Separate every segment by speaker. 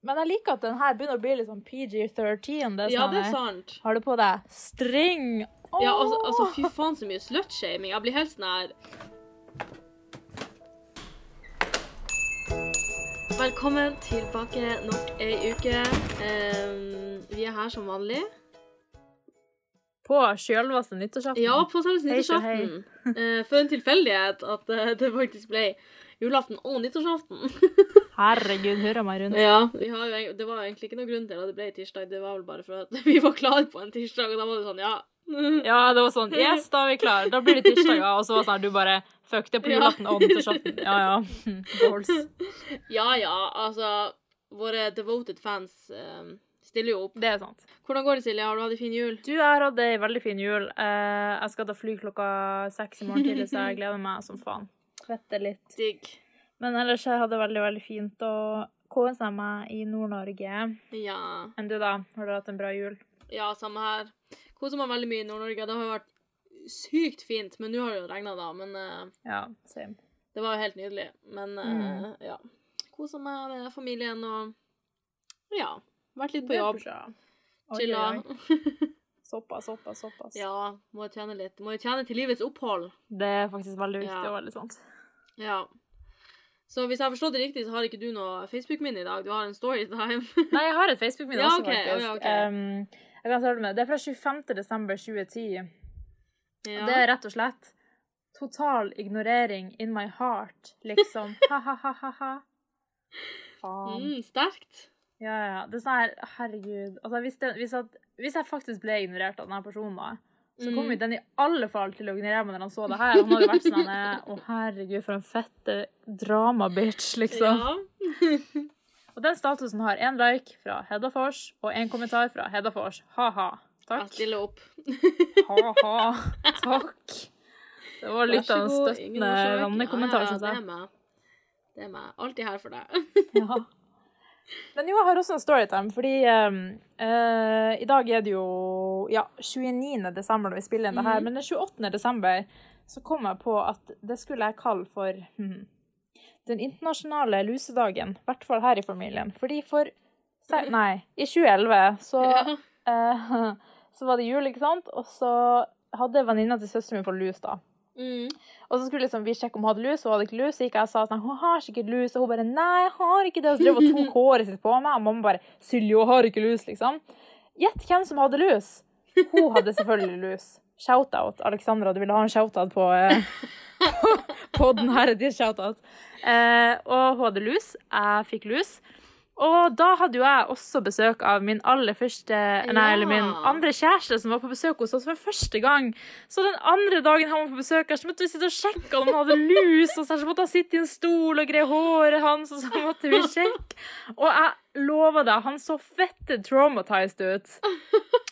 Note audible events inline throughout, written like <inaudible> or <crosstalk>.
Speaker 1: Men jeg liker at den her begynner å bli litt sånn PG-13. Det er
Speaker 2: Ja,
Speaker 1: sånn,
Speaker 2: det er
Speaker 1: eh,
Speaker 2: sant.
Speaker 1: Har du på deg string? Oh!
Speaker 2: Ja, altså, altså fy faen så mye slutshaming. Jeg blir helt sånn her Velkommen tilbake nok ei uke. Um, vi er her som vanlig.
Speaker 1: På sjølveste nyttårsaften?
Speaker 2: Ja, på selveste nyttårsaften. Eh, for en tilfeldighet at uh, det faktisk ble julaften og nyttårsaften. <laughs>
Speaker 1: Herregud, hører meg rundt.
Speaker 2: ja, vi har jo, Det var egentlig ikke noen grunn til at det ble tirsdag, det var vel bare for at <laughs> vi var klare på en tirsdag, og da var det sånn, ja. <laughs>
Speaker 1: Ja, det var sånn Yes, da er vi klare. Da blir det tirsdag. Ja. Og så var det sånn du bare Fuck, det er på julaften og nyttårsaften. Ja, ja. Goals.
Speaker 2: Ja, ja, altså Våre devoted fans um, stiller jo opp.
Speaker 1: Det er sant.
Speaker 2: Hvordan går det, Silje? Har du hatt en fin jul?
Speaker 1: Du, jeg har hatt ei veldig fin jul. Eh, jeg skal ta fly klokka seks i morgen tidlig, så jeg gleder meg som faen. Svette litt.
Speaker 2: Digg.
Speaker 1: Men ellers jeg hadde det veldig, veldig fint og kosa meg i Nord-Norge.
Speaker 2: Ja.
Speaker 1: Enn du, da? Har du hatt en bra jul?
Speaker 2: ja, samme her. Koser meg veldig mye i Nord-Norge. Det har jo vært sykt fint, men nå har det jo regna, da. Men uh,
Speaker 1: Ja, same.
Speaker 2: det var jo helt nydelig. Men uh,
Speaker 1: Mm.
Speaker 2: ja. Kosa meg med familien og ja. Vært litt på jobb. Chilla. <laughs>
Speaker 1: Såpass, såpass, såpass.
Speaker 2: ja, må jo tjene litt. Må jo tjene til livets opphold.
Speaker 1: Det er faktisk veldig viktig
Speaker 2: Ja.
Speaker 1: og veldig sant.
Speaker 2: Ja. Så hvis jeg har forstått det riktig, så har ikke du noe Facebook-minne i dag. Du har en storytime. <laughs>
Speaker 1: Nei, jeg har et Facebook-minne
Speaker 2: Ja,
Speaker 1: også,
Speaker 2: okay,
Speaker 1: faktisk.
Speaker 2: ja, okay.
Speaker 1: Um, jeg kan starte med. Det er fra 25. desember 2010.
Speaker 2: ja.
Speaker 1: Det er rett og slett total ignorering in my heart, liksom. Ha-ha-ha-ha. Faen.
Speaker 2: mm, sterkt.
Speaker 1: Ja, ja. Det er sånn her, herregud. Altså, hvis, det, hvis, at, hvis jeg faktisk ble ignorert av denne personen, da, så
Speaker 2: Mm.
Speaker 1: kommer den i alle fall til å gnire meg når han så det her. Han hadde vært sånn her, Å, herregud, for en fette drama-bitch, liksom.
Speaker 2: Ja. <laughs>
Speaker 1: Og den statusen har én like fra Hedda Fors og én kommentar fra Hedda Fors. Ha-ha.
Speaker 2: Jeg
Speaker 1: Takk.
Speaker 2: stiller opp.
Speaker 1: Ha-ha. <laughs> Takk. Det var litt av en støttende vennekommentar,
Speaker 2: ja, ja, Det er meg. Det er meg. Alltid her for deg.
Speaker 1: Ja. <laughs> Men jo, jeg har også en storytime, fordi um, eh, i dag er det jo ja, 29. desember når vi spiller inn det her,
Speaker 2: mm.
Speaker 1: men den 28. desember så kom jeg på at det skulle jeg kalle for hmm, den internasjonale lusedagen, i hvert fall her i familien. Fordi for Nei, i 2011 så
Speaker 2: Ja.
Speaker 1: eh, <laughs> så var det jul, ikke sant? Og så hadde venninna til søsteren min fått lus, da.
Speaker 2: Mm.
Speaker 1: Og så skulle liksom vi sjekke om hun hadde lus, hun hadde ikke lus. Så gikk jeg og sa sånn, hun har sikkert lus, og hun bare nei, jeg har ikke det. Og så drev hun og tok <laughs> håret sitt på meg, og mamma bare Silje, hun har ikke lus, liksom. Gjett hvem som hadde lus. Hun hadde selvfølgelig <laughs> lus. Shout-out, Alexandra. Du ville ha en shout-out på, eh, på, <laughs> på den her, shout-out. Eh, og hun hadde lus. Jeg fikk lus. Og da hadde jo jeg også besøk av min aller første Nei, eller min andre kjæreste som var på besøk hos oss for første gang. Så den andre dagen han var på besøk, her, så måtte vi sitte og sjekke om han hadde lus. Og så, måtte han sitte i en stol og greie håret hans, og så måtte vi sjekke. Og jeg lover deg, han så fette traumatized ut.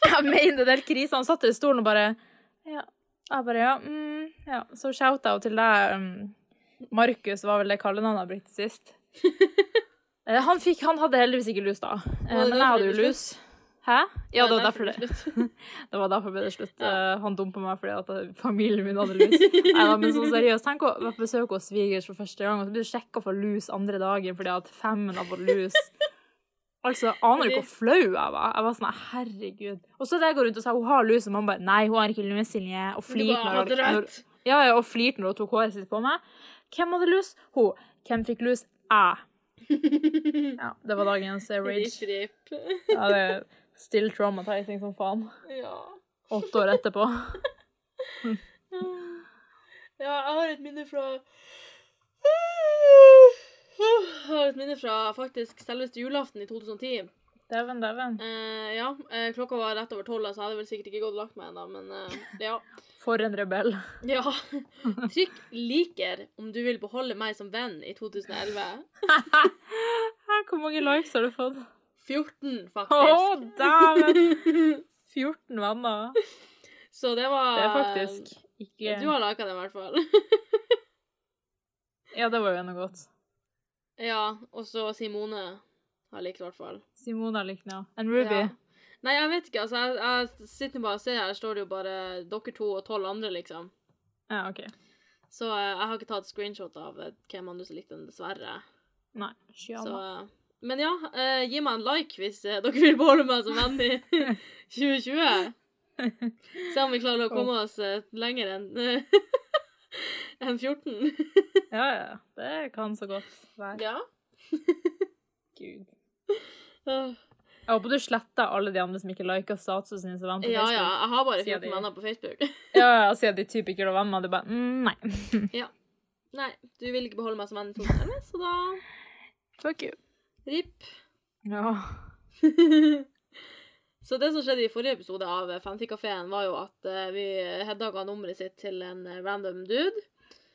Speaker 1: Jeg mener det er krise. Han satt i stolen og bare Ja. Jeg bare ja. Mm, ja. Så shout-out til deg. Um, Markus var vel det kallenavnet jeg brukte sist. Eh, Han, fikk, han hadde heldigvis ikke lus da, Eh, men jeg hadde jo lus. Hæ? Ja, det var derfor det. <laughs> Det var derfor ble det slutt. Eh, Han dumpa meg fordi at familien min hadde lus. <laughs> Neida, men sånn seriøst, tenk å være på besøk hos svigers for første gang, og så blir du sjekka for lus andre dagen fordi at femmen har fått lus. <laughs> Altså, aner du hvor flau jeg var? Jeg var sånn, herregud. Og så det jeg går rundt og sier hun har lus, og mamma bare nei, hun har ikke lus, Silje. Og flirte når, ja, ja, og flirte når hun tok håret sitt på meg. Hvem hadde lus? Hun. Hvem fikk lus? Jeg. Ja, det var dagens eh, rage.
Speaker 2: Rip, rip.
Speaker 1: Ja, det er still traumatizing som faen.
Speaker 2: Ja.
Speaker 1: Åtte år etterpå. <laughs>
Speaker 2: Ja, jeg har et minne fra Jeg har et minne fra faktisk selveste julaften i 2010.
Speaker 1: Dæven, dæven.
Speaker 2: Eh, ja, eh, klokka var rett over tolv, så jeg hadde vel sikkert ikke gått og lagt meg ennå, men eh, ja. <laughs>
Speaker 1: For en rebell. <laughs>
Speaker 2: ja. Trykk 'liker' om du vil beholde meg som venn i 2011. <laughs>
Speaker 1: Hvor mange likes har du fått?
Speaker 2: 14, faktisk.
Speaker 1: Å, dæven! 14 venner.
Speaker 2: Så det var
Speaker 1: Det er faktisk ikke
Speaker 2: Du har lika det, i hvert fall.
Speaker 1: Ja, det var jo ennå godt.
Speaker 2: ja, og så Simone har likt, i hvert fall.
Speaker 1: Simona likte den, ja. En Ruby.
Speaker 2: Ja. Nei, jeg vet ikke. altså, Jeg, jeg sitter bare og ser, her står det jo bare dere to og tolv andre, liksom.
Speaker 1: Ja, OK.
Speaker 2: Så uh, jeg har ikke tatt screenshot av eh, hvem andre som likte den, dessverre.
Speaker 1: Nei.
Speaker 2: Så eh, Men ja, uh, gi meg en like hvis <laughs> dere vil beholde meg som venn i <laughs> 2020. <laughs> Se om vi klarer å komme oss lenger enn enn 14.
Speaker 1: Ja, ja. Det kan så godt være.
Speaker 2: Ja.
Speaker 1: Gud. Jeg håper du sletter alle de andre som ikke liker statusen din som venn på
Speaker 2: Ja,
Speaker 1: Facebook.
Speaker 2: ja. Jeg har bare
Speaker 1: Sier
Speaker 2: 14 venner på Facebook. <laughs>
Speaker 1: Ja, ja, Sier de typ ikke er venner, du bare nei. <laughs> nei.
Speaker 2: Nei, du vil ikke beholde meg som venn 2011, så da
Speaker 1: Fuck you.
Speaker 2: RIP.
Speaker 1: Ja. <laughs>
Speaker 2: Så det som skjedde i forrige episode av Fanfikafeen, var jo at eh, vi Hedda ga nummeret sitt til en eh, random dude.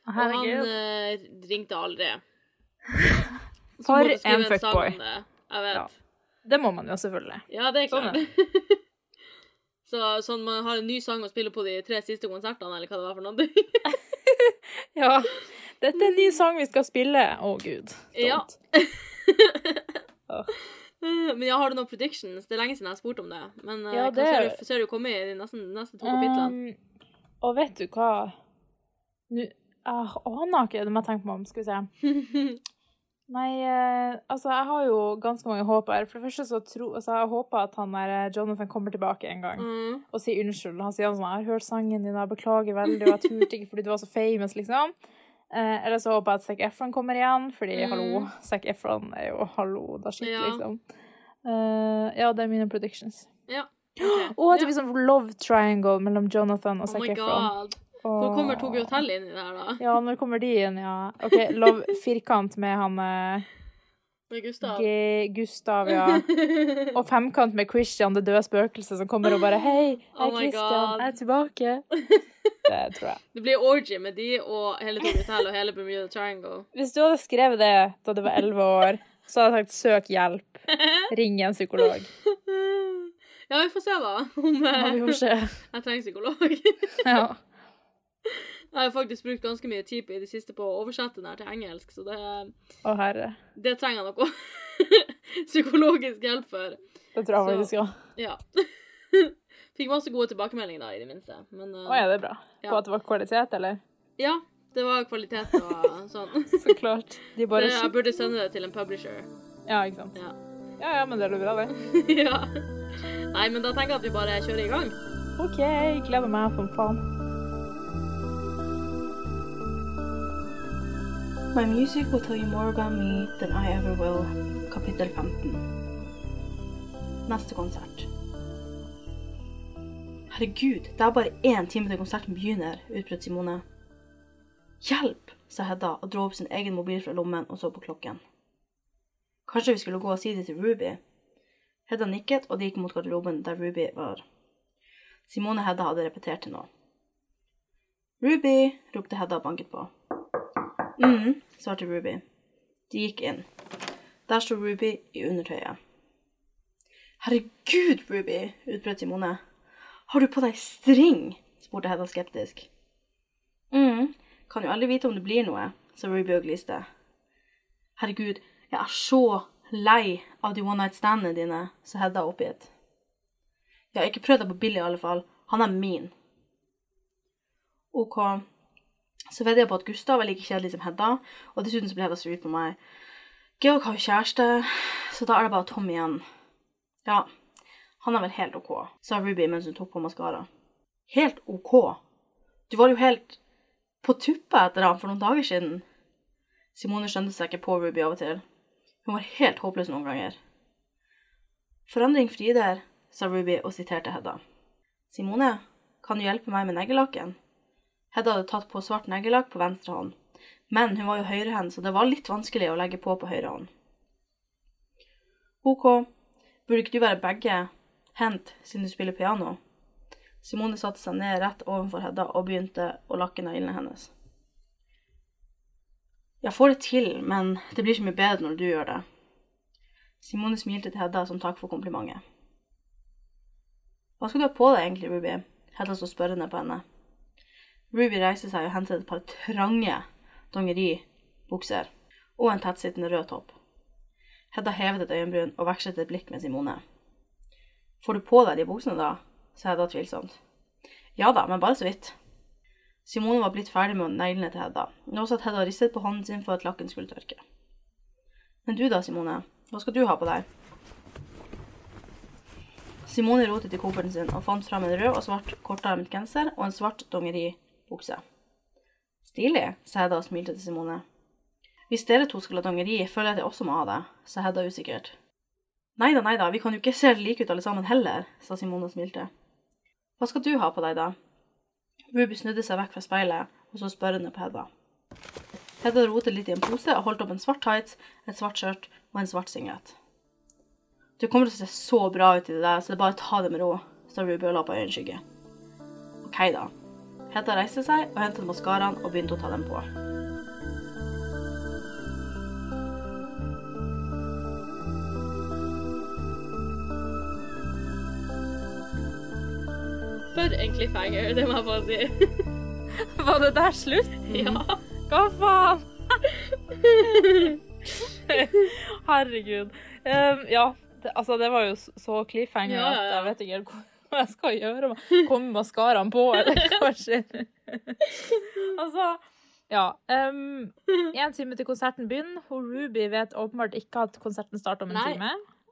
Speaker 2: Og han
Speaker 1: Herregud.
Speaker 2: eh, ringte aldri.
Speaker 1: For en
Speaker 2: sang
Speaker 1: fuckboy.
Speaker 2: Jeg vet.
Speaker 1: Ja. Det må man jo selvfølgelig.
Speaker 2: Ja, det er
Speaker 1: Sånn
Speaker 2: klart. <laughs> så sånn man har en ny sang å spille på de tre siste konsertene, eller hva det var for noe. <laughs>
Speaker 1: Ja. Dette er en ny sang vi skal spille. Å, gud.
Speaker 2: Ja. <laughs> Men ja, har du noen predictions? Det er lenge siden jeg har spurt om det. Men eh,
Speaker 1: Ja,
Speaker 2: hva ser, du, ser du komme i de neste, neste to kapitlene?
Speaker 1: Um, og vet du hva Nå Jeg aner ikke, det må jeg tenke meg om. Skal vi se. Nei, eh, altså, jeg har jo ganske mange håp her. For det første så tro, altså, jeg håper at han der eh, Jonathan kommer tilbake en gang
Speaker 2: mm.
Speaker 1: og sier unnskyld. Han sier sånn 'Jeg har hørt sangen din, jeg beklager veldig, og jeg turte ikke fordi du var så famous', liksom. Eh, eller så håper jeg at Zac Efron kommer igjen, fordi
Speaker 2: Mm.
Speaker 1: hallo, Zac Efron er jo hallo da shit,
Speaker 2: Ja.
Speaker 1: liksom. Eh, ja, det er mine predictions.
Speaker 2: Ja. Okay.
Speaker 1: Og at det blir sånn love triangle mellom Jonathan og
Speaker 2: Oh
Speaker 1: Zac
Speaker 2: oh
Speaker 1: Efron.
Speaker 2: god. Hvor kommer Tokyo hotell inn i det her, da?
Speaker 1: Ja, når kommer de inn, ja. OK, love firkant med han eh,
Speaker 2: Med Gustav?
Speaker 1: G Gustav, ja. <laughs> Og femkant med Christian, det døde spøkelset, som kommer og bare Hei, jeg
Speaker 2: Oh
Speaker 1: er
Speaker 2: my
Speaker 1: Christian, jeg er tilbake. <laughs> Det tror jeg.
Speaker 2: Det blir orgy med de og hele Tokyo hotell og hele Bermuda Triangle.
Speaker 1: Hvis du hadde skrevet det da du var elleve år, så hadde jeg sagt søk hjelp. Ring en psykolog. <laughs>
Speaker 2: Ja, vi får se, da. Om
Speaker 1: Ja, vi
Speaker 2: eh,
Speaker 1: får se.
Speaker 2: jeg trenger psykolog.
Speaker 1: Ja.
Speaker 2: Jeg har faktisk brukt ganske mye tid i det siste på å oversette den her til engelsk, så det,
Speaker 1: Å, herre.
Speaker 2: det trenger jeg noe <laughs> psykologisk hjelp for.
Speaker 1: Det tror jeg faktisk òg.
Speaker 2: Ja. <laughs> Fikk masse gode tilbakemeldinger, da, i det minste. Men eh,
Speaker 1: Å ja, det er bra.
Speaker 2: Ja.
Speaker 1: På at det var kvalitet, eller?
Speaker 2: ja, det var kvalitet og sånn. <laughs>
Speaker 1: Så klart. De bare
Speaker 2: Det, jeg burde sende det til en publisher.
Speaker 1: Ja, ikke sant.
Speaker 2: Ja.
Speaker 1: Ja, ja, men det er jo bra, det.
Speaker 2: ja. Nei, men da tenker jeg at vi bare kjører i gang.
Speaker 1: OK, gleder meg som faen.
Speaker 3: My music will tell you more about me than I ever will. Kapittel 15. Neste konsert. Herregud, det er bare én time til konserten begynner, utbrøt Simone. Hjelp, sa Hedda og dro opp sin egen mobil fra lommen og så på klokken. Kanskje vi skulle gå og si det til Ruby? Hedda nikket, og de gikk mot garderoben der Ruby var. Simone og Hedda hadde repetert til nå. Ruby, ropte Hedda og banket på. Mm, svarte Ruby. De gikk inn. Der sto Ruby i undertøyet. Herregud, Ruby, utbrøt Simone. Har du på deg string? spurte Hedda skeptisk. mm, kan jo aldri vite om det blir noe, sa Ruby og gliste. Herregud, jeg er så lei av de one night standene dine, sa Hedda oppgitt. Jeg har ikke prøvd deg på Billy i alle fall. Han er min. OK. Så vedder jeg på at Gustav er like kjedelig som Hedda, og dessuten så blir Hedda sur på meg. Georg har jo kjæreste, så da er det bare Tom igjen. Ja, han er vel helt OK, sa Ruby mens hun tok på maskara. Helt OK? Du var jo helt på tuppet etter ham for noen dager siden. Simone skjønte seg ikke på Ruby av og til. Hun var helt håpløs noen ganger. Forandring frider, sa Ruby og siterte Hedda. Simone, kan du hjelpe meg med neglelakken? Hedda hadde tatt på svart neglelakk på venstre hånd, men hun var jo høyrehendt, så det var litt vanskelig å legge på på høyre hånd. OK, burde ikke du være begge hendt siden du spiller piano? Simone satte seg ned rett ovenfor Hedda og begynte å lakke neglene hennes. Jeg får det til, men det blir så mye bedre når du gjør det. Simone smilte til Hedda som takk for komplimentet. Hva skal du ha på deg egentlig, Ruby? Hedda så spørrende på henne. Ruby reiste seg og hentet et par trange dongeribukser og en tettsittende rød topp. Hedda hevet et øyenbryn og vekslet et blikk med Simone. Får du på deg de buksene, da? sa Hedda tvilsomt. Ja da, men bare så vidt. Simone var blitt ferdig med neglene til Hedda. Nå satt Hedda ristet på hånden sin for at lakken skulle tørke. Men du da, Simone, Hva skal du ha på deg? Simone rotet i kofferten sin og fant fram en rød og svart kortarmet genser og en svart dongeribukse. Stilig, sa Hedda og smilte til Simone. Hvis dere to skal ha dongeri, føler jeg at jeg også må ha det, sa Hedda usikkert. Neida, neida, vi kan jo ikke se like ut alle sammen heller, sa Simone og smilte. Hva skal du ha på deg, da? Ruby snudde seg vekk fra speilet og så spørrende på Hedda. Hedda rotet litt i en pose og holdt opp en svart tights, et svart skjørt og en svart singlet. Du kommer til å se så bra ut i det der, så det er bare å ta det med ro, sa Ruby og la på øyenskygge. OK, da. Hedda reiste seg og hentet maskaraen og begynte å ta dem på.
Speaker 2: For en cliffhanger, det må jeg bare si. <laughs>
Speaker 1: Var det der slutt?
Speaker 2: Ja.
Speaker 1: Hva faen? <laughs> Herregud. Um, ja, det, altså det var jo så cliffhanger
Speaker 2: Ja, ja,
Speaker 1: at jeg vet ikke helt hva hva jeg skal gjøre. Komme med maskaraen på, eller hva skjer? altså, ja. Um, en time til konserten begynner. Hun Ruby vet åpenbart ikke at konserten starter om en
Speaker 2: Nei.
Speaker 1: time.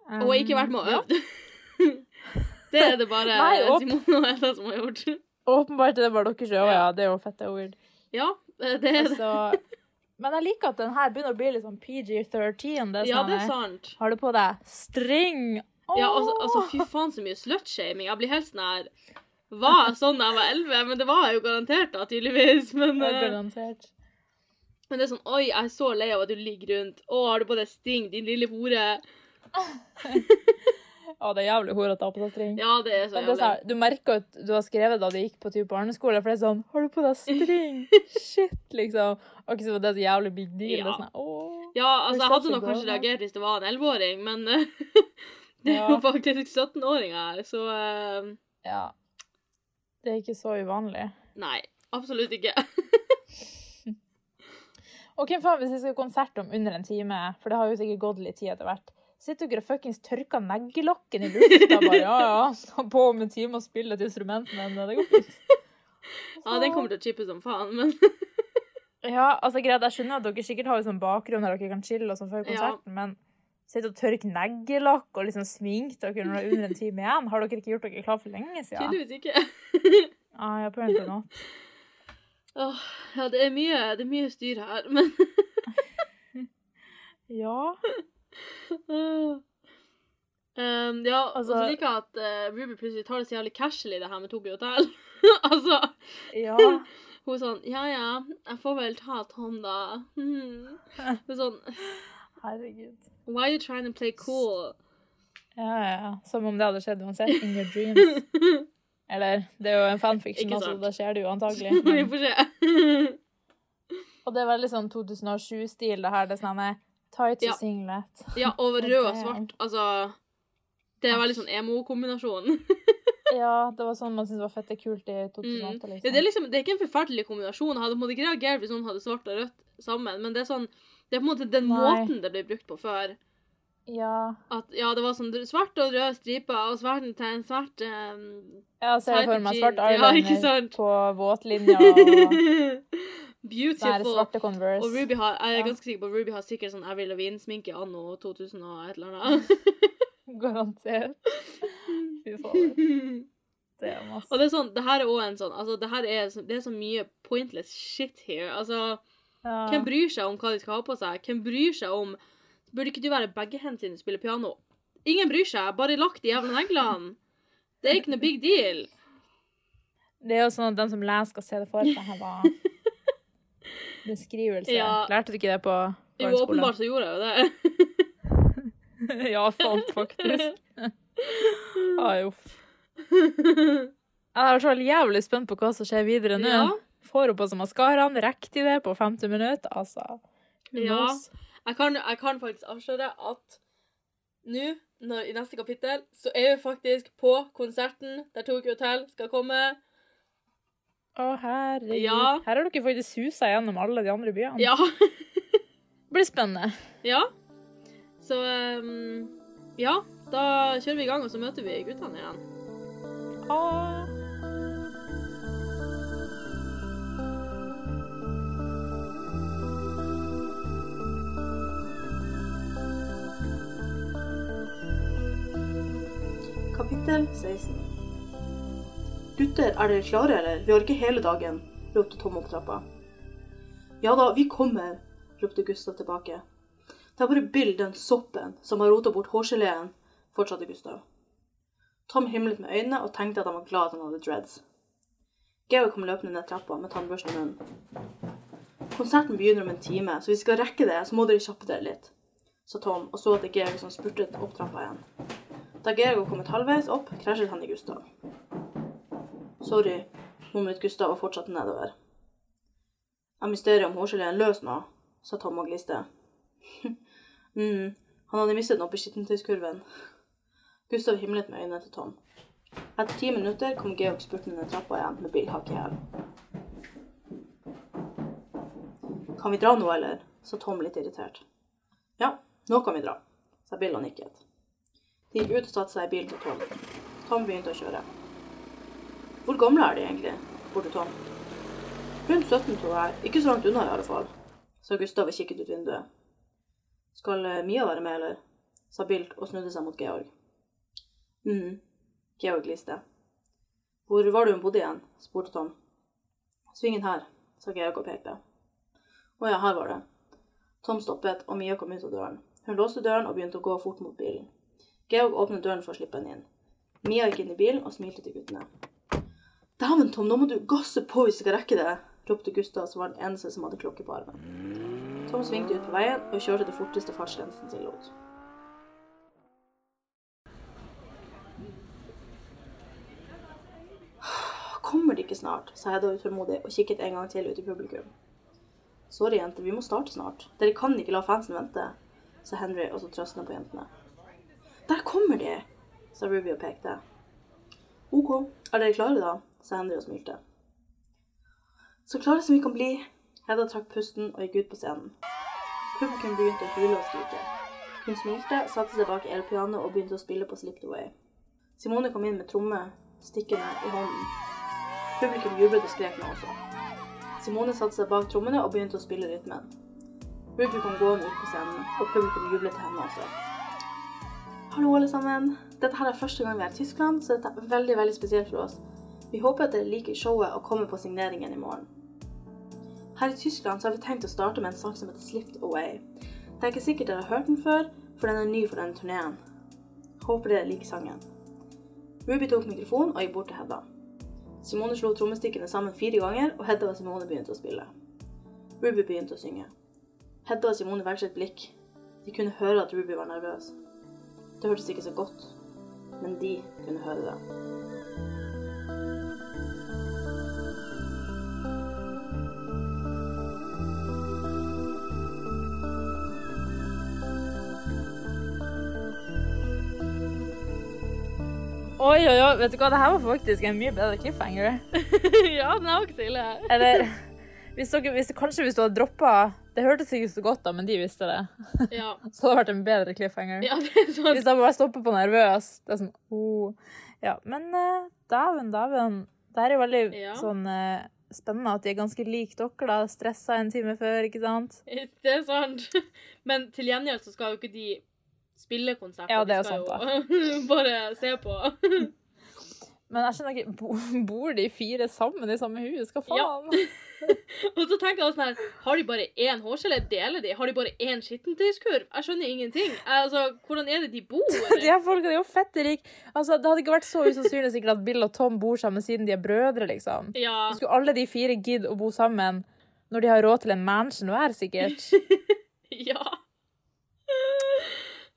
Speaker 1: Um,
Speaker 2: Og ikke vært med og
Speaker 1: ja.
Speaker 2: øvd. Det er det bare
Speaker 1: Nei.
Speaker 2: Simone og Ella som har gjort.
Speaker 1: Åpenbart er det bare deres øyne, ja. Det er jo fette weird.
Speaker 2: Ja, det er det.
Speaker 1: Altså, men jeg liker at den her begynner å bli litt sånn PG-13. Det er
Speaker 2: Ja,
Speaker 1: sånn,
Speaker 2: det er
Speaker 1: eh,
Speaker 2: sant.
Speaker 1: Har du på deg string?
Speaker 2: Ja, altså, altså fy faen så mye slutshaming. Jeg blir helt sånn her Var sånn da jeg var elleve? Men det var jeg jo garantert, da, tydeligvis. Men,
Speaker 1: Ja,
Speaker 2: eh,
Speaker 1: garantert.
Speaker 2: men det er sånn Oi, jeg er så lei av at du ligger rundt. Å, har du på deg sting, din lille hore? <laughs>
Speaker 1: Å, det er jævlig horete å ha på seg string.
Speaker 2: Ja, det er så
Speaker 1: jævlig. det er du merker at du har skrevet da du gikk på typ barneskole, for det er sånn Har du på deg <laughs> string? Shit, liksom. Og ikke så det er så jævlig big deal. Det
Speaker 2: Ja.
Speaker 1: sånn.
Speaker 2: Ja, altså, jeg hadde nok kanskje reagert hvis det var en elleveåring, men det <laughs> er
Speaker 1: Ja.
Speaker 2: jo faktisk 17-åringer her, så uh,
Speaker 1: Ja. Det er ikke så uvanlig.
Speaker 2: Nei. Absolutt ikke. <laughs>
Speaker 1: Og hvem faen hvis vi skal ha konsert om under en time, for det har jo sikkert gått litt tid etter hvert. Sitter dere og fuckings tørker neglelokken i lufta bare? Ja, ja, skal på om en time og spille et instrument, men det går fint. <laughs>
Speaker 2: Ja, den kommer til å chippe som faen, men
Speaker 1: Ja, altså greit, jeg skjønner at dere sikkert har jo sånn bakgrunn der dere kan chille og sånn før
Speaker 2: Ja.
Speaker 1: konserten, men sitte og tørke neglelakk og liksom sminke dere når det er under en time igjen, har dere ikke gjort dere klar for lenge siden?
Speaker 2: tydeligvis ikke. <laughs>
Speaker 1: Ah, apparently not.
Speaker 2: Åh, ja, det er mye, det er mye styr her, men <laughs>
Speaker 1: Ja.
Speaker 2: um, Ja, og så
Speaker 1: Altså-
Speaker 2: liker jeg at uh, Ruby plutselig tar det så jævlig casually, det her med Tokyo Hotel. <laughs> altså,
Speaker 1: Ja.
Speaker 2: hun er sånn Ja ja, jeg får vel ta Tom, da. Hmm. Det er sånn
Speaker 1: Herregud.
Speaker 2: Why are you trying to play cool?
Speaker 1: Ja, ja. Som om det hadde skjedd uansett. In your dreams. <laughs> Eller, det er jo en fanfiction, altså, da skjer det jo antagelig. <laughs>
Speaker 2: Vi får se. <laughs>
Speaker 1: og det er veldig sånn 2007-stil, det her. Det er sånn eh, tights
Speaker 2: Ja.
Speaker 1: singlet.
Speaker 2: Ja, og
Speaker 1: Og
Speaker 2: rød og svart. Altså Det er veldig sånn emo-kombinasjon.
Speaker 1: Ja, det var sånn man syntes var fette kult i 2008,
Speaker 2: Mm.
Speaker 1: liksom.
Speaker 2: Ja, det, er liksom, det er ikke en forferdelig kombinasjon. Jeg hadde måte ikke reagert hvis noen hadde svart og rødt sammen, men det er sånn Det er på en måte den
Speaker 1: Nei.
Speaker 2: måten det ble brukt på før.
Speaker 1: Ja.
Speaker 2: At ja, det var sånn svart og rød striper og svart til en svart um,
Speaker 1: Jeg ser for meg svart eyeliner
Speaker 2: ja,
Speaker 1: på våtlinja og <laughs>
Speaker 2: Beautiful. Og Ruby har, jeg er
Speaker 1: Ja.
Speaker 2: ganske sikker på Ruby har sikkert sånn Avril Lavigne-sminke anno 2000 og et eller annet. <laughs>
Speaker 1: Garantert. <laughs> <laughs> Fy faen. Det er masse.
Speaker 2: og det er sånn, det her er også en sånn Altså, det her er, det er så mye pointless shit here. Altså,
Speaker 1: Ja.
Speaker 2: hvem bryr seg om hva de skal ha på seg? Hvem bryr seg om Burde ikke du være begge hendene sine og spille piano? Ingen bryr seg. Bare lakk de jævla neglene. Det er ikke noe big deal.
Speaker 1: Det er jo sånn at den som leser, skal se det for seg. Her var <laughs> beskrivelse.
Speaker 2: Ja.
Speaker 1: Lærte du ikke det på
Speaker 2: Jo, åpenbart så gjorde jeg jo det. <laughs>
Speaker 1: ja, sant, faktisk. Ai, uff. Jeg er så jævlig spent på hva som skjer videre nå.
Speaker 2: Ja.
Speaker 1: Får hun på seg maskaraen, rekker de det på 50 minutter? Altså.
Speaker 2: Ja. Jeg kan, jeg kan faktisk avsløre at nå, i neste kapittel, så er vi faktisk på konserten der Tokyo Hotel skal komme.
Speaker 1: Å, herregud.
Speaker 2: Ja.
Speaker 1: Her har dere faktisk susa gjennom alle de andre byene.
Speaker 2: Ja.
Speaker 1: Det <laughs> blir spennende.
Speaker 2: ja. Så um, ja, da kjører vi i gang, og så møter vi guttene igjen.
Speaker 1: Ah.
Speaker 3: Kapittel 16 Gutter, er dere klare, eller? Vi orker hele dagen, ropte Tom opp trappa. Ja da, vi kommer, ropte Gustav tilbake. Det er bare Bill, den soppen, som har rota bort hårgeleen, fortsatte Gustav. Tom himlet med øynene og tenkte at han var glad at han hadde dreads. Georg kom løpende ned trappa med tannbørsten i munnen. Konserten begynner om en time, så hvis vi skal rekke det, så må dere kjappe dere litt, sa Tom og så at det er Georg som spurtet opp trappa igjen. Da Georg var kommet halvveis opp, krasjet han i Gustav. Sorry, mumlet Gustav og fortsatte nedover. Er mysteriet om hårgeleen løs nå? sa Tom og gliste. <laughs> mm, han hadde mistet den oppe i skittentøyskurven. Gustav himlet med øynene til Tom. Etter ti minutter kom Georg spurtende ned trappa igjen med Bill hakk i hæl. Kan vi dra nå, eller? sa Tom litt irritert. Ja, nå kan vi dra, sa Bill og nikket. De gikk ut og satte seg i bilen til Tom. Tom begynte å kjøre. Hvor gamle er de egentlig? spurte Tom. Rundt 17, tror jeg. Ikke så langt unna, i alle fall, sa Gustav og kikket ut vinduet. Skal Mia være med, eller? sa Bill og snudde seg mot Georg. Mhm. Georg gliste. Hvor var det hun bodde igjen? spurte Tom. Svingen her, sa Georg og pekte. Å ja, her var det. Tom stoppet, og Mia kom ut av døren. Hun låste døren og begynte å gå fort mot bilen. Georg åpnet døren for å slippe henne inn. Mia gikk inn i bilen og smilte til guttene. Dæven, Tom, nå må du gasse på hvis du skal rekke det, ropte Gustav, som var den eneste som hadde klokke på armen. Tom svingte ut på veien og kjørte det forteste fartsgrensen tillot. Kommer de ikke snart? sa Hedda utålmodig og kikket en gang til ut i publikum. Sorry, jenter, vi må starte snart. Dere kan ikke la fansen vente, sa Henry og så trøstende på jentene. Der kommer de, sa Ruby og pekte. OK, er dere klare da? sa Henry og smilte. Så klare som vi kan bli. Hedda trakk pusten og gikk ut på scenen. Publikum begynte å hule og skrike. Hun smilte, satte seg bak elpianoet og begynte å spille på Slipped Away. Simone kom inn med tromme stikkende i hånden. Publikum jublet og skrek nå også. Simone satte seg bak trommene og begynte å spille rytmen. Ruby kom gående ut på scenen, og publikum jublet til henne også. Hallo, alle sammen. Dette her er første gang vi er i Tyskland, så dette er veldig veldig spesielt for oss. Vi håper at dere liker showet og kommer på signeringen i morgen. Her i Tyskland så har vi tenkt å starte med en sak som heter Slipped Away. Det er ikke sikkert dere har hørt den før, for den er ny for denne turneen. Håper dere liker sangen. Ruby tok mikrofonen og gikk bort til Hedda. Simone slo trommestikkene sammen fire ganger, og Hedda og Simone begynte å spille. Ruby begynte å synge. Hedda og Simone vekslet blikk. De kunne høre at Ruby var nervøs. Det hørtes ikke så godt, men de kunne høre det.
Speaker 1: Oi, oi, oi, vet du hva, det her var faktisk en mye bedre cliffhanger. <laughs>
Speaker 2: ja, den er jo ikke så ille.
Speaker 1: Eller, hvis dere, hvis, kanskje hvis du hadde droppet, det hørtes ikke så godt da, men de visste det.
Speaker 2: Ja, <laughs>
Speaker 1: Så hadde det vært en bedre cliffhanger.
Speaker 2: ja det er sånn.
Speaker 1: Hvis jeg bare stopper på nervøs, det er sånn, oh. Ja, men uh, dæven, dæven. Det her er veldig
Speaker 2: Ja.
Speaker 1: sånn uh, spennende at de er ganske like dere da, stressa en time før, ikke sant?
Speaker 2: Det er sant. <laughs> Men til gjengjeld så skal jo ikke de spille konsert.
Speaker 1: Ja, det er sant,
Speaker 2: jo <laughs> bare se på. <laughs>
Speaker 1: Men jeg skjønner ikke, bor de fire sammen i samme hus? Hva
Speaker 2: Ja.
Speaker 1: faen? <laughs>
Speaker 2: Og så tenker jeg sånn her, har de bare én hårskjell? Deler de? Har de bare én skittentøyskurv? Jeg skjønner ingenting. Altså, hvordan er det de bor?
Speaker 1: De her folka er jo fette rike. Altså, det hadde ikke vært så usannsynlig sikkert at Bill og Tom bor sammen siden de er brødre, liksom.
Speaker 2: Ja.
Speaker 1: Skulle alle de fire gidde å bo sammen når de har råd til en mansion hver, sikkert?
Speaker 2: ja.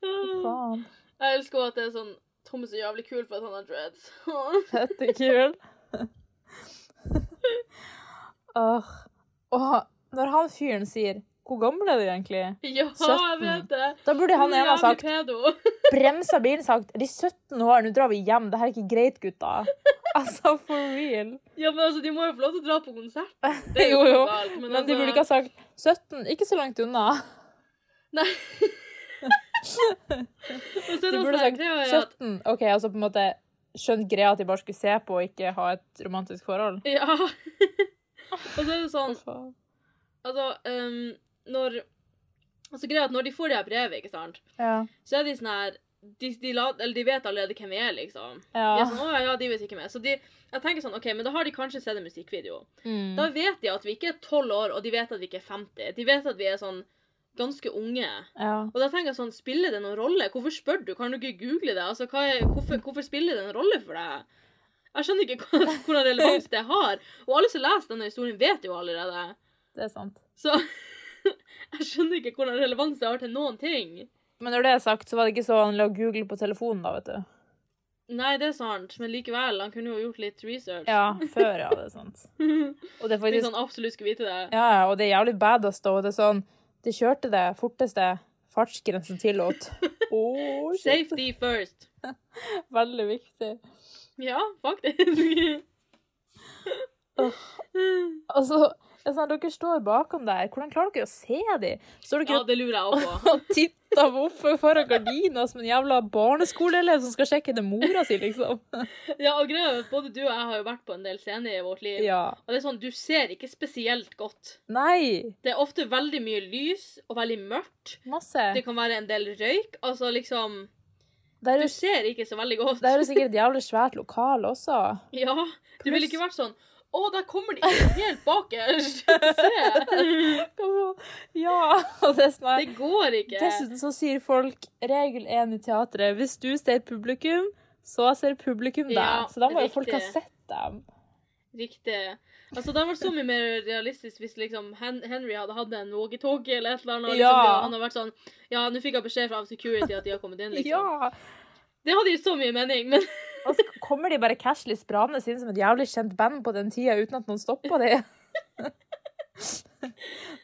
Speaker 2: <laughs>
Speaker 1: Faen.
Speaker 2: Jeg elsker også at det er sånn Tom er så jævlig kul for at han har dreads. <laughs>
Speaker 1: Fette kul. <laughs> Åh. Og når han fyren sier 'Hvor gammel er du egentlig?'
Speaker 2: ja,
Speaker 1: 17.
Speaker 2: jeg vet det.
Speaker 1: Da burde han ene ha sagt bremsa bilen sagt 'De er 17 år, nå drar vi hjem. Det her er ikke greit, gutta'. Altså, for real.
Speaker 2: Ja, men altså, de må jo få lov til å dra på konsert. Det er
Speaker 1: Jo, jo.
Speaker 2: jo. galt,
Speaker 1: Men
Speaker 2: altså,
Speaker 1: de burde ikke ha sagt 17. Ikke så langt unna.
Speaker 2: Nei. <laughs>
Speaker 1: De burde sagt
Speaker 2: greia er
Speaker 1: 17. OK, altså på en måte skjønt greia at de bare skulle se på og ikke ha et romantisk forhold.
Speaker 2: Ja. <laughs> Og så er det sånn Altså, um, når Altså, greia at når de får det her brevet, ikke sant,
Speaker 1: Ja.
Speaker 2: så er de sånn her de, de, la, eller de vet allerede hvem vi er, liksom. De er sånn, å, ja, de vet ikke meg. Så de, jeg tenker sånn, ok, men da har de kanskje sett en musikkvideo.
Speaker 1: Mm.
Speaker 2: Da vet de at vi ikke er 12 år, og de vet at vi ikke er 50. De vet at vi er sånn ganske unge.
Speaker 1: ja.
Speaker 2: Og da tenker jeg sånn, spiller det noen rolle? Hvorfor spør du? Kan du ikke google det? Altså, er, hvorfor, hvorfor spiller det en rolle for deg? Jeg skjønner ikke <laughs> hva- hvordan relevans det har. Og alle som leser denne historien, vet jo allerede.
Speaker 1: Det er sant.
Speaker 2: Så <laughs> jeg skjønner ikke hvordan relevans det har til noen ting.
Speaker 1: Men når det er sagt, så var det ikke så vanlig å google på telefonen da, vet du.
Speaker 2: Nei, det er sant, men likevel, han kunne jo gjort litt research.
Speaker 1: Ja, før, ja, det er sant. <laughs> Og det er
Speaker 2: Hvis han absolutt skulle vite det.
Speaker 1: Ja, ja, og det er jævlig badass da. og Det er sånn De kjørte det forteste fartsgrensen tillot. <laughs> Oh.
Speaker 2: Safety first. <laughs>
Speaker 1: Veldig viktig.
Speaker 2: Ja, faktisk.
Speaker 1: Altså, det er sånn, dere står bakom der. Hvordan klarer dere å se dem? Står dere
Speaker 2: Ja, det lurer jeg også på. <laughs>
Speaker 1: og titter oppe foran gardina som en jævla barneskoleelev som skal sjekke det mora si, liksom?
Speaker 2: Ja, og greia er både du og jeg har jo vært på en del scener i vårt liv.
Speaker 1: Ja.
Speaker 2: Og det er sånn, du ser ikke spesielt godt.
Speaker 1: Nei.
Speaker 2: Det er ofte veldig mye lys og veldig mørkt.
Speaker 1: Masse.
Speaker 2: Det kan være en del røyk. Altså liksom
Speaker 1: er
Speaker 2: Du ser ikke så veldig godt.
Speaker 1: det er jo sikkert et jævlig <laughs> svært lokal også.
Speaker 2: Ja. Du ville ikke vært sånn Å, der kommer de helt bakerst! <laughs> Se! <laughs>
Speaker 1: Ja, <laughs> det
Speaker 2: Det går ikke.
Speaker 1: Dessuten så sier folk regel én i teatret hvis du ser publikum, så ser publikum deg.
Speaker 2: Ja,
Speaker 1: så da må jo folk ha sett dem.
Speaker 2: Riktig. Altså, Det hadde vært så mye mer realistisk hvis liksom Hen Henry hadde hatt en walkietalkie eller et eller annet. Og liksom,
Speaker 1: Ja.
Speaker 2: Han hadde vært sånn Ja, nå fikk jeg beskjed fra security at de har kommet inn, liksom.
Speaker 1: Ja!
Speaker 2: Det hadde gitt så mye mening, men
Speaker 1: Og så kommer de bare casually sprane inn som et jævlig kjent band på den tida uten at noen stopper de.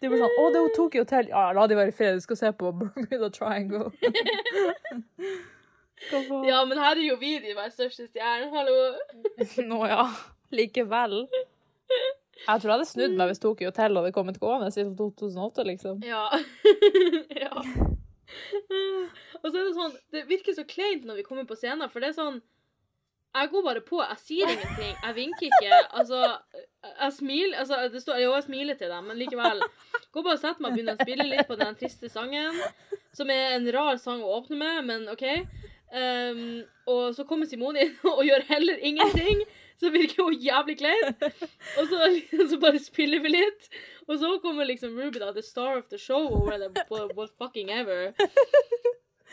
Speaker 1: De bare sånn 'Å, det er Tokyo Hotel.' Ja, la de være i fred, du skal se på Bermuda Triangle.
Speaker 2: Ja, men her er jo vi de verdens største stjernene. Hallo.
Speaker 1: Nå ja, likevel. Jeg tror jeg hadde snudd meg hvis Tokyo Hotel hadde kommet gående siden 2008, liksom.
Speaker 2: Ja. <laughs> ja. Og så er det sånn Det virker så kleint når vi kommer på scenen, for det er sånn Jeg går bare på, jeg sier <laughs> ingenting, jeg vinker ikke. Altså, jeg smiler altså, det står, Jo, jeg smiler til dem, men likevel. Går bare og setter meg og begynner å spille litt på den triste sangen, som er en rar sang å åpne med, men OK. Um, og så kommer Simone inn <laughs> og gjør heller ingenting. Så virker hun jævlig klein. Og så, <laughs> så bare spiller vi litt. Og så kommer liksom Ruby, da, the star of the show, or whatever, what, what fucking ever.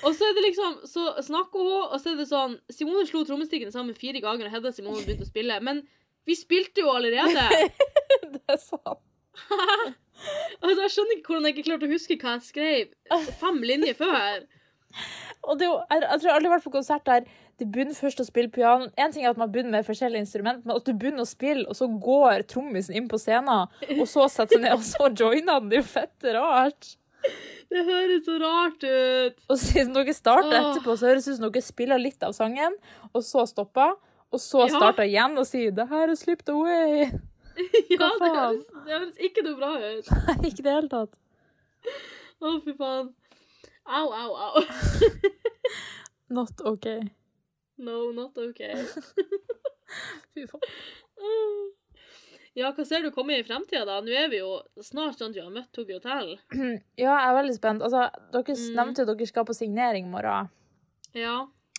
Speaker 2: Og så er det liksom, så snakker hun, og så er det sånn Simone slo trommestikkene sammen fire ganger, og Hedda Simone begynte å spille. Men vi spilte jo allerede! <laughs>
Speaker 1: Det er sant. <laughs>
Speaker 2: Altså, Jeg skjønner ikke hvordan jeg ikke klarte å huske hva jeg skrev fem linjer før.
Speaker 1: Og det, er jeg, jeg tror jeg aldri har vært på konsert der de begynner først å spille piano. En ting er at man begynner med forskjellige instrument, men at du begynner å spille, og så går trommisen inn på scenen, og så setter seg ned, og så joiner den. Det er jo fett rart.
Speaker 2: Det høres så rart ut.
Speaker 1: Og siden dere starter etterpå, så høres det ut som dere spiller litt av sangen, og så stopper, og så
Speaker 2: Ja.
Speaker 1: starter igjen og sier 'det her er slipped away'. <laughs>
Speaker 2: Ja, det høres, det høres ikke noe bra ut. <laughs>
Speaker 1: Nei, ikke i det hele tatt.
Speaker 2: Å, fy faen. Au, au, au. <laughs>
Speaker 1: Not OK.
Speaker 2: No, not okay.
Speaker 1: Fy faen.
Speaker 2: Ja, hva ser du komme i fremtida, da? Nå er vi jo snart sånn at vi har møtt Tokyo Hotel. <clears throat>
Speaker 1: Ja, jeg er veldig spent. Altså, dere
Speaker 2: Mm.
Speaker 1: nevnte jo at dere skal på signering i morgen,
Speaker 2: Ja,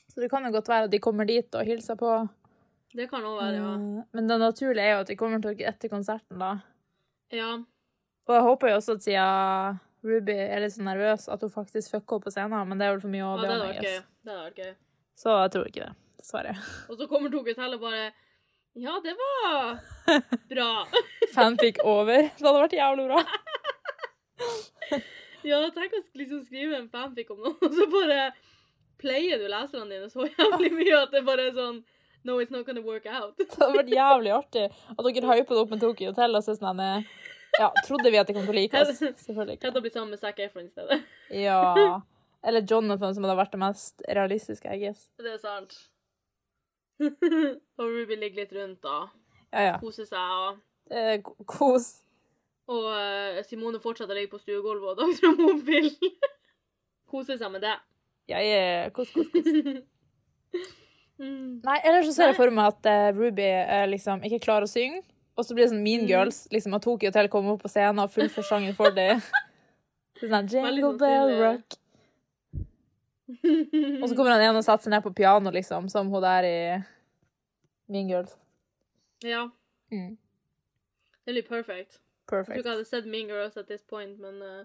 Speaker 1: så det kan jo godt være at de kommer dit og hilser på.
Speaker 2: det kan òg være, ja.
Speaker 1: Eh, Men det naturlige er jo at de kommer til dere etter konserten, da.
Speaker 2: Ja,
Speaker 1: Og jeg håper jo også at siden Ruby er litt så nervøs, at hun faktisk fucker opp på scenen, men det er vel for mye å be om. guess.
Speaker 2: Det hadde vært gøy.
Speaker 1: Så jeg tror ikke det, dessverre.
Speaker 2: Og så kommer Tokyo Hotel og bare Ja, det var bra. <laughs>
Speaker 1: Fanfic over. Det hadde vært jævlig bra. <laughs>
Speaker 2: Ja, tenk å liksom skrive en fanfic om noen, og <laughs> så bare pleier du leserne dine så jævlig mye at det bare er sånn No, it's not gonna work out.
Speaker 1: Det hadde vært jævlig artig at dere hypa det opp med Tokyo Hotel og så sånn eh, Ja, trodde vi at de kom til å like oss? Selvfølgelig ikke.
Speaker 2: Hadde blitt sammen med Zac Efron i stedet.
Speaker 1: Ja. Eller Jonathan, som hadde vært det mest realistiske, I guess.
Speaker 2: Det er sant. <laughs> og Ruby ligger litt rundt da.
Speaker 1: Ja, ja.
Speaker 2: Koser seg. Og,
Speaker 1: Eh, kos.
Speaker 2: og uh, Simone fortsetter å ligge på stuegulvet og <laughs> dagdra Mobil. <laughs> Koser seg med det.
Speaker 1: Ja, ja, kos, kos, kos.
Speaker 2: Mm.
Speaker 1: Nei, ellers så ser jeg for meg at uh, Ruby uh, liksom ikke klarer å synge. Og så blir det sånn Mean
Speaker 2: Mm.
Speaker 1: Girls. liksom At Tokyo Hotel kommer opp på scenen og fullfører sangen for dem. Sånn Jingle
Speaker 2: sånn
Speaker 1: Bell. Rock. <laughs> Og så kommer han igjen og setter seg ned på piano, liksom, som hun der i Mean Girls.
Speaker 2: Ja,
Speaker 1: Mm.
Speaker 2: det blir perfect. Jeg tror ikke jeg hadde sett Mean Girls at this point, men uh,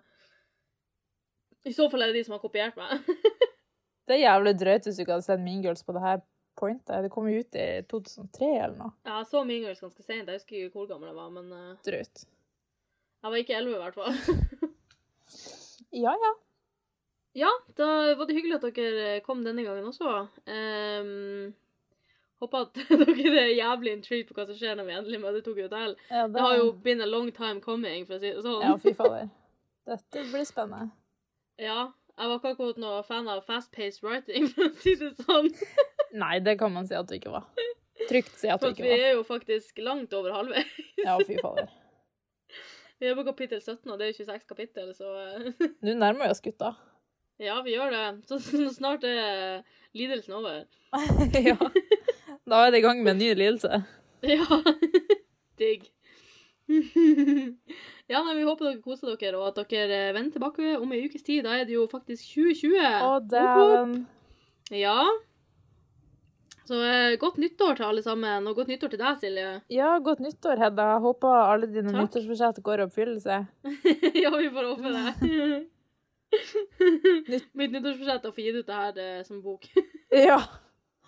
Speaker 2: i så fall er det de som har kopiert meg. <laughs>
Speaker 1: Det er jævlig drøyt hvis du ikke hadde sett Mean Girls på det her pointet. Det kom jo ut i 2003 eller noe.
Speaker 2: Ja, jeg så Mean Girls ganske sent. Jeg husker ikke hvor gammel jeg var, men uh,
Speaker 1: Drøyt.
Speaker 2: jeg var ikke elleve i hvert fall. <laughs>
Speaker 1: Ja, ja.
Speaker 2: Ja, da var det hyggelig at dere kom denne gangen også. Um, håper at <laughs> dere er jævlig intrigued på hva som skjer når vi endelig møter Tokyo Hotel.
Speaker 1: ja
Speaker 2: Det har jo been a long time coming, for å si det sånn.
Speaker 1: Ja, fy fader. <laughs> Dette blir spennende.
Speaker 2: Ja, jeg var ikke akkurat noe fan av fast-paced writing, <laughs> for å si det sånn.
Speaker 1: Nei, det kan man si at du ikke var. Trygt si at du
Speaker 2: ikke var.
Speaker 1: For
Speaker 2: vi er jo faktisk langt over halvveis.
Speaker 1: Ja, fy fader.
Speaker 2: Vi er på kapittel 17, og det er jo 26 kapittel, så eh,
Speaker 1: Nå nærmer vi oss gutta.
Speaker 2: Ja, vi gjør det. <laughs> Så snart er lidelsen over. <laughs>
Speaker 1: ja. Da er det i gang med en ny lidelse. <laughs>
Speaker 2: Ja. Digg. ja, nei, vi håper dere koser dere, og at dere vender tilbake om ei ukes tid. Da er det jo faktisk 2020.
Speaker 1: Å, dæven.
Speaker 2: Ja. Så eh, godt nyttår til alle sammen, og godt nyttår til deg, Silje.
Speaker 1: Ja, godt nyttår, Hedda. Håper alle dine
Speaker 2: Takk.
Speaker 1: nyttårsforsett går i oppfyllelse.
Speaker 2: ja, vi får håpe det. Mitt nyttårsforsett er å få gitt ut det her eh, som bok. <laughs>
Speaker 1: Ja.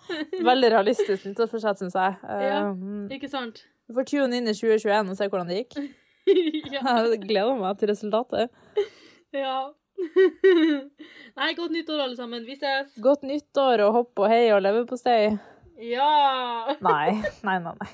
Speaker 1: <laughs> Veldig realistisk nyttårsforsett, syns jeg.
Speaker 2: Ja.
Speaker 1: Um,
Speaker 2: Ikke sant?
Speaker 1: Vi får tune inn i 2021 og se hvordan det gikk. <laughs>
Speaker 2: ja.
Speaker 1: Jeg gleder meg til resultatet.
Speaker 2: ja. Nei, godt nyttår, alle sammen. Vi ses.
Speaker 1: Godt nyttår og hopp og hei og leverpostei.
Speaker 2: Ja!
Speaker 1: Nei, nei, nei. nei.